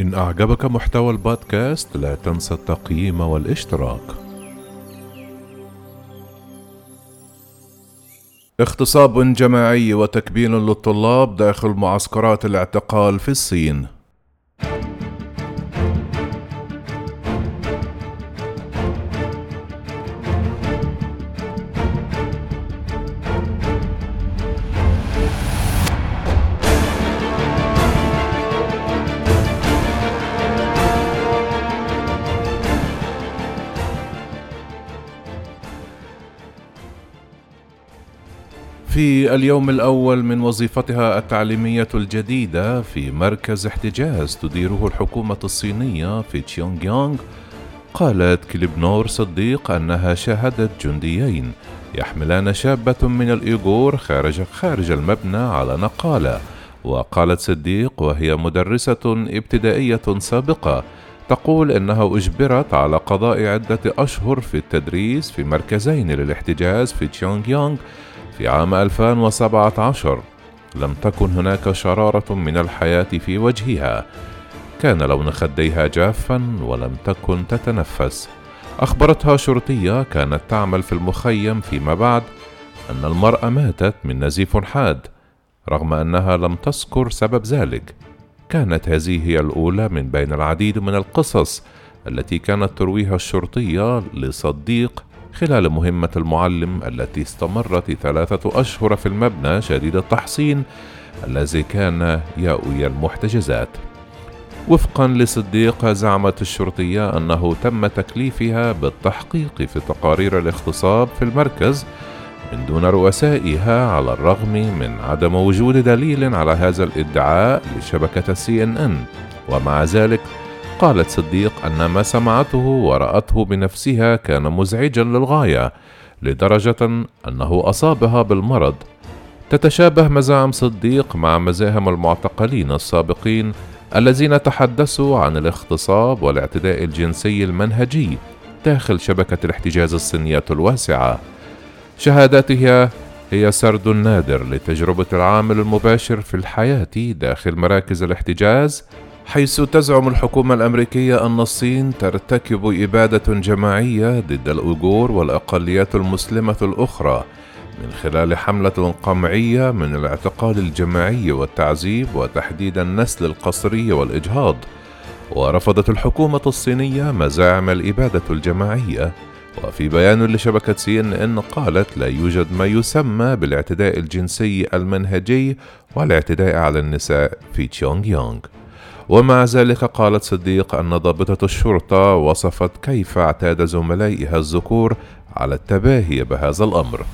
إن أعجبك محتوى البودكاست لا تنسى التقييم والاشتراك. اغتصاب جماعي وتكبين للطلاب داخل معسكرات الاعتقال في الصين في اليوم الأول من وظيفتها التعليمية الجديدة في مركز احتجاز تديره الحكومة الصينية في تشيونغ يونغ قالت كليبنور صديق أنها شاهدت جنديين يحملان شابة من الإيغور خارج خارج المبنى على نقالة. وقالت صديق وهي مدرسة ابتدائية سابقة. تقول إنها أجبرت على قضاء عدة أشهر في التدريس في مركزين للاحتجاز في تشيونغ يونغ في عام 2017 لم تكن هناك شرارة من الحياة في وجهها. كان لون خديها جافا ولم تكن تتنفس. أخبرتها شرطية كانت تعمل في المخيم فيما بعد أن المرأة ماتت من نزيف حاد رغم أنها لم تذكر سبب ذلك. كانت هذه هي الأولى من بين العديد من القصص التي كانت ترويها الشرطية لصديق خلال مهمة المعلم التي استمرت ثلاثة أشهر في المبنى شديد التحصين الذي كان يأوي المحتجزات. وفقا لصديق زعمت الشرطية أنه تم تكليفها بالتحقيق في تقارير الاغتصاب في المركز من دون رؤسائها على الرغم من عدم وجود دليل على هذا الإدعاء لشبكة سي إن إن ومع ذلك قالت صديق أن ما سمعته ورأته بنفسها كان مزعجا للغاية لدرجة أنه أصابها بالمرض تتشابه مزاعم صديق مع مزاهم المعتقلين السابقين الذين تحدثوا عن الاغتصاب والاعتداء الجنسي المنهجي داخل شبكة الاحتجاز الصينية الواسعة. شهاداتها هي سرد نادر لتجربة العامل المباشر في الحياة داخل مراكز الاحتجاز حيث تزعم الحكومة الأمريكية أن الصين ترتكب إبادة جماعية ضد الأويغور والأقليات المسلمة الأخرى من خلال حملة قمعية من الاعتقال الجماعي والتعذيب وتحديد النسل القسري والإجهاض. ورفضت الحكومة الصينية مزاعم الإبادة الجماعية. وفي بيان لشبكة سي إن إن قالت لا يوجد ما يسمى بالاعتداء الجنسي المنهجي والاعتداء على النساء في تشونغ يونغ ومع ذلك قالت صديق أن ضابطة الشرطة وصفت كيف اعتاد زملائها الذكور على التباهي بهذا الأمر.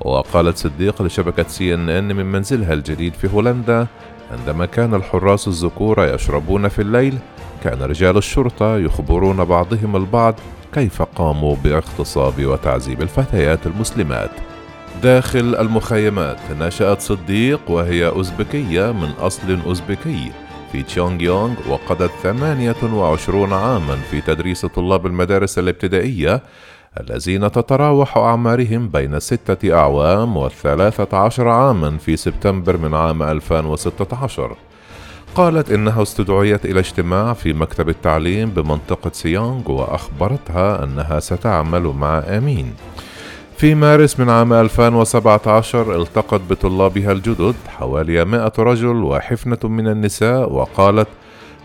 وقالت صديق لشبكة سي إن إن من منزلها الجديد في هولندا عندما كان الحراس الذكور يشربون في الليل كان رجال الشرطة يخبرون بعضهم البعض كيف قاموا باغتصاب وتعذيب الفتيات المسلمات. داخل المخيمات نشأت صديق وهي أوزبكية من أصل أوزبكي. في تشونغ يونغ وقضت 28 عاما في تدريس طلاب المدارس الابتدائية الذين تتراوح أعمارهم بين ستة أعوام والثلاثة عشر عاما في سبتمبر من عام 2016 قالت إنها استدعيت إلى اجتماع في مكتب التعليم بمنطقة سيونغ وأخبرتها أنها ستعمل مع أمين. في مارس من عام 2017 التقت بطلابها الجدد حوالي 100 رجل وحفنة من النساء وقالت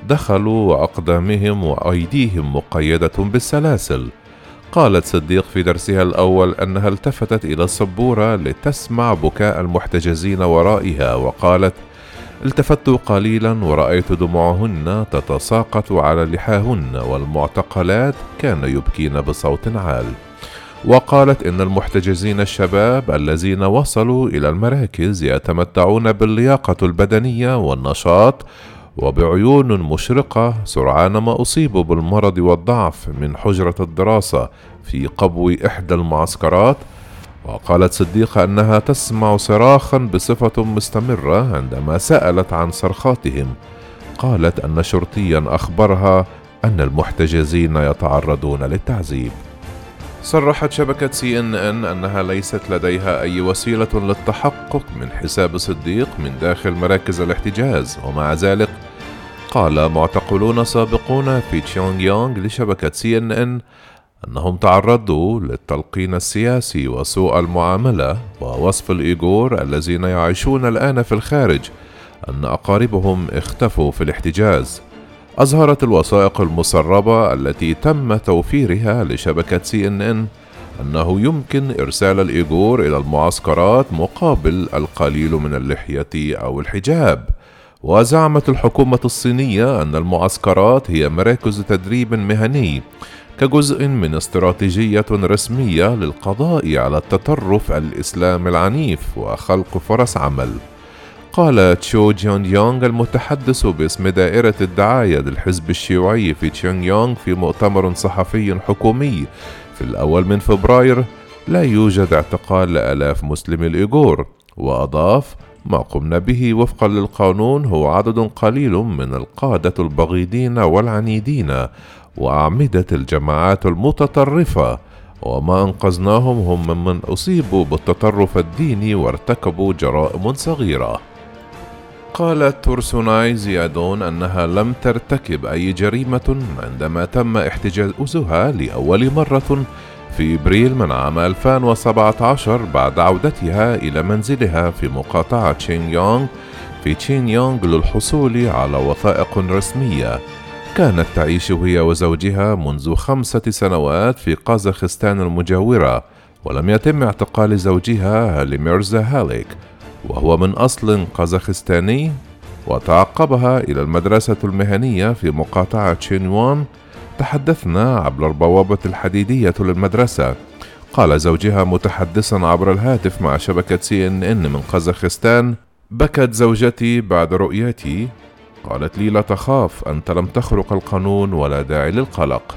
دخلوا وأقدامهم وأيديهم مقيدة بالسلاسل. قالت صديق في درسها الأول أنها التفتت إلى السبورة لتسمع بكاء المحتجزين ورائها وقالت التفت قليلا ورأيت دموعهن تتساقط على لحاهن والمعتقلات كان يبكين بصوت عال. وقالت إن المحتجزين الشباب الذين وصلوا إلى المراكز يتمتعون باللياقة البدنية والنشاط وبعيون مشرقة سرعان ما أصيبوا بالمرض والضعف من حجرة الدراسة في قبو إحدى المعسكرات. وقالت صديقة أنها تسمع صراخا بصفة مستمرة عندما سألت عن صرخاتهم. قالت أن شرطيا أخبرها أن المحتجزين يتعرضون للتعذيب. صرحت شبكة سي ان ان أنها ليست لديها أي وسيلة للتحقق من حساب صديق من داخل مراكز الاحتجاز ومع ذلك قال معتقلون سابقون في تشيونغ يونغ لشبكة سي ان ان أنهم تعرضوا للتلقين السياسي وسوء المعاملة ووصف الإيغور الذين يعيشون الآن في الخارج أن أقاربهم اختفوا في الاحتجاز. أظهرت الوثائق المسربة التي تم توفيرها لشبكة سي إن إن أنه يمكن إرسال الإيغور إلى المعسكرات مقابل القليل من اللحية أو الحجاب وزعمت الحكومة الصينية أن المعسكرات هي مراكز تدريب مهني كجزء من استراتيجية رسمية للقضاء على التطرف الإسلامي العنيف وخلق فرص عمل. قال تشو جيون يونغ المتحدث باسم دائرة الدعاية للحزب الشيوعي في تشيونغ يونغ في مؤتمر صحفي حكومي. في الأول من فبراير لا يوجد اعتقال لآلاف مسلمي الإيغور وأضاف ما قمنا به وفقا للقانون هو عدد قليل من القادة البغيضين والعنيدين وأعمدة الجماعات المتطرفة وما أنقذناهم هم ممن أصيبوا بالتطرف الديني وارتكبوا جرائم صغيرة. قالت تورسوناي زيادون أنها لم ترتكب أي جريمة عندما تم احتجازها لأول مرة في إبريل من عام 2017 بعد عودتها إلى منزلها في مقاطعة تشين يونغ في تشين يونغ للحصول على وثائق رسمية. كانت تعيش هي وزوجها منذ خمسة سنوات في قازاخستان المجاورة ولم يتم اعتقال زوجها لميرزا هاليك. وهو من أصل قازاخستاني وتعقبها إلى المدرسة المهنية في مقاطعة شينوان تحدثنا عبر البوابة الحديدية للمدرسة. قال زوجها متحدثا عبر الهاتف مع شبكة سي إن إن من قزاخستان بكت زوجتي بعد رؤيتي. قالت لي لا تخاف أنت لم تخرق القانون ولا داعي للقلق.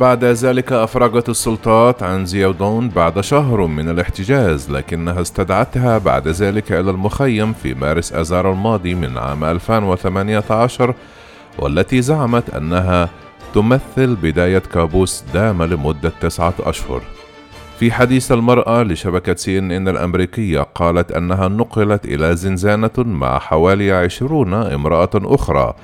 بعد ذلك أفرجت السلطات عن زيودون بعد شهر من الاحتجاز لكنها استدعتها بعد ذلك إلى المخيم في مارس آذار الماضي من عام 2018 والتي زعمت أنها تمثل بداية كابوس دام لمدة تسعة أشهر. في حديث المرأة لشبكة سي إن إن الأمريكية قالت أنها نقلت إلى زنزانة مع حوالي عشرون امرأة أخرى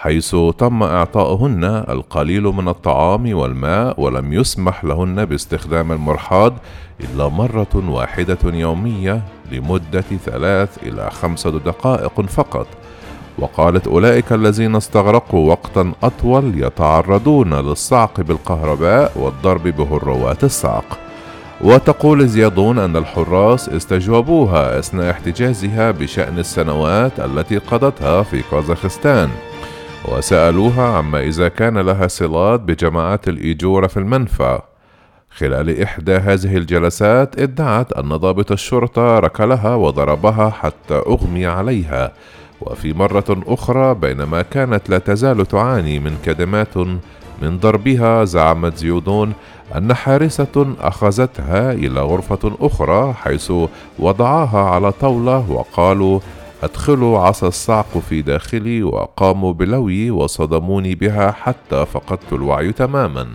حيث تم إعطائهن القليل من الطعام والماء ولم يسمح لهن باستخدام المرحاض إلا مرة واحدة يومية لمدة ثلاث إلى خمسة دقائق فقط. وقالت أولئك الذين استغرقوا وقتا أطول يتعرضون للصعق بالكهرباء والضرب بهروات الصعق وتقول زيادون أن الحراس استجوبوها أثناء احتجازها بشأن السنوات التي قضتها في كازاخستان وسألوها عما إذا كان لها صلات بجماعات الإيجور في المنفى. خلال إحدى هذه الجلسات ادعت أن ضابط الشرطة ركلها وضربها حتى أغمي عليها. وفي مرة أخرى بينما كانت لا تزال تعاني من كدمات من ضربها زعمت زيودون أن حارسة أخذتها إلى غرفة أخرى حيث وضعاها على طاولة وقالوا أدخلوا عصا الصعق في داخلي وقاموا بلوي وصدموني بها حتى فقدت الوعي تماما.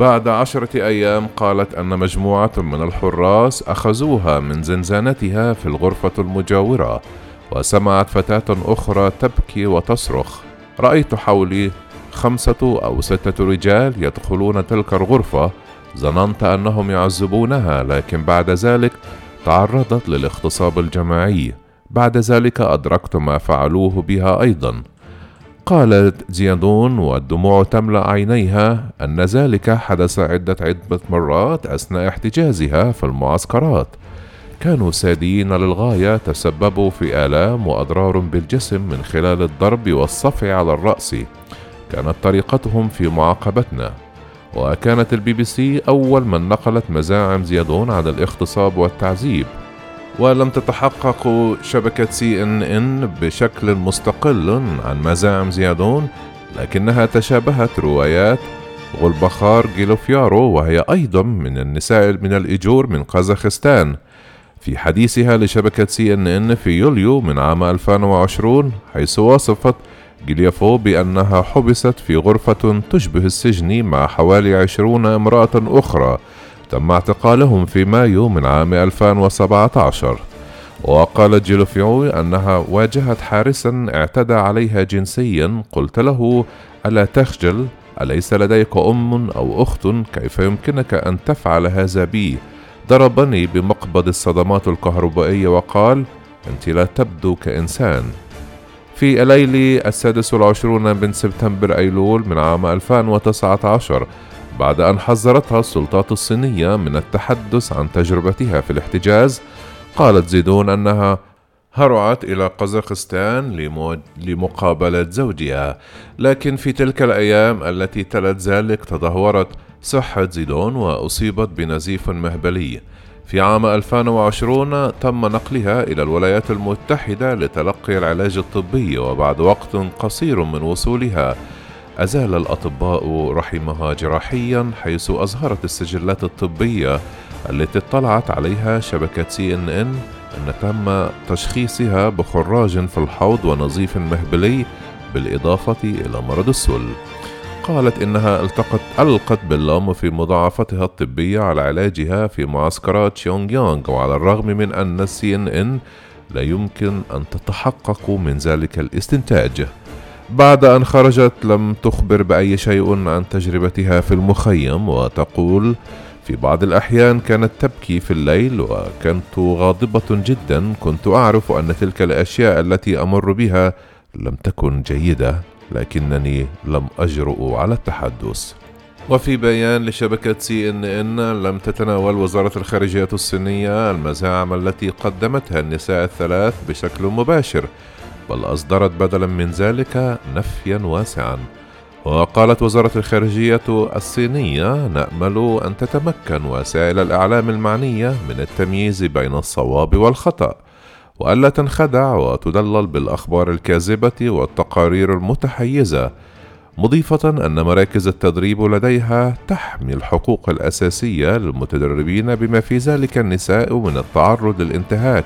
بعد عشرة أيام قالت أن مجموعة من الحراس أخذوها من زنزانتها في الغرفة المجاورة وسمعت فتاة أخرى تبكي وتصرخ. رأيت حولي خمسة أو ستة رجال يدخلون تلك الغرفة. ظننت أنهم يعذبونها لكن بعد ذلك تعرضت للاغتصاب الجماعي. بعد ذلك أدركت ما فعلوه بها أيضا. قالت زيادون والدموع تملأ عينيها أن ذلك حدث عدة عدة مرات أثناء احتجازها في المعسكرات. كانوا سادين للغاية تسببوا في آلام وأضرار بالجسم من خلال الضرب والصفع على الرأس. كانت طريقتهم في معاقبتنا. وكانت البي بي سي أول من نقلت مزاعم زيادون عن الاغتصاب والتعذيب. ولم تتحقق شبكة سي ان ان بشكل مستقل عن مزاعم زيادون لكنها تشابهت روايات غلبخار جيلوفيارو وهي أيضا من النساء من الإيغور من قزاخستان. في حديثها لشبكة سي ان ان في يوليو من عام 2020 حيث وصفت جليافو بأنها حبست في غرفة تشبه السجن مع حوالي عشرون امرأة أخرى. تم اعتقالهم في مايو من عام 2017 وقالت جيلوفيو أنها واجهت حارسا اعتدى عليها جنسيا قلت له ألا تخجل؟ أليس لديك أم أو أخت؟ كيف يمكنك أن تفعل هذا بي؟ ضربني بمقبض الصدمات الكهربائية وقال أنت لا تبدو كإنسان. في الليل السادس والعشرون من سبتمبر أيلول من عام 2019 بعد أن حذرتها السلطات الصينية من التحدث عن تجربتها في الاحتجاز قالت زيدون أنها هرعت إلى قزاقستان لمقابلة زوجها. لكن في تلك الأيام التي تلت ذلك تدهورت صحة زيدون وأصيبت بنزيف مهبلي. في عام 2020 تم نقلها إلى الولايات المتحدة لتلقي العلاج الطبي وبعد وقت قصير من وصولها. أزال الأطباء رحمها جراحيا حيث أظهرت السجلات الطبية التي اطلعت عليها شبكة سي إن إن أن تم تشخيصها بخراج في الحوض ونظيف مهبلي بالإضافة إلى مرض السل. قالت إنها التقت ألقت باللوم في مضاعفتها الطبية على علاجها في معسكرات شيونغ يونغ وعلى الرغم من أن السي إن إن لا يمكن أن تتحقق من ذلك الاستنتاج. بعد أن خرجت لم تخبر بأي شيء عن تجربتها في المخيم وتقول في بعض الأحيان كانت تبكي في الليل وكنت غاضبة جدا. كنت أعرف أن تلك الأشياء التي أمر بها لم تكن جيدة لكنني لم أجرؤ على التحدث. وفي بيان لشبكة سي إن إن لم تتناول وزارة الخارجية الصينية المزاعم التي قدمتها النساء الثلاث بشكل مباشر. بل أصدرت بدلا من ذلك نفيا واسعا. وقالت وزارة الخارجية الصينية نأمل أن تتمكن وسائل الإعلام المعنية من التمييز بين الصواب والخطأ والا تنخدع وتدلل بالأخبار الكاذبة والتقارير المتحيزة مضيفة أن مراكز التدريب لديها تحمي الحقوق الأساسية للمتدربين بما في ذلك النساء من التعرض للانتهاك.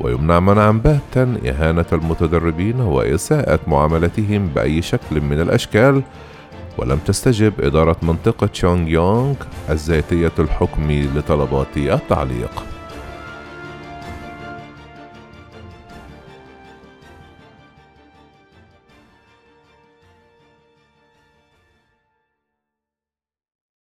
ويمنع منعا باتا إهانة المتدربين وإساءة معاملتهم بأي شكل من الأشكال. ولم تستجب إدارة منطقة شونغ يونغ الذاتية الحكم لطلبات التعليق.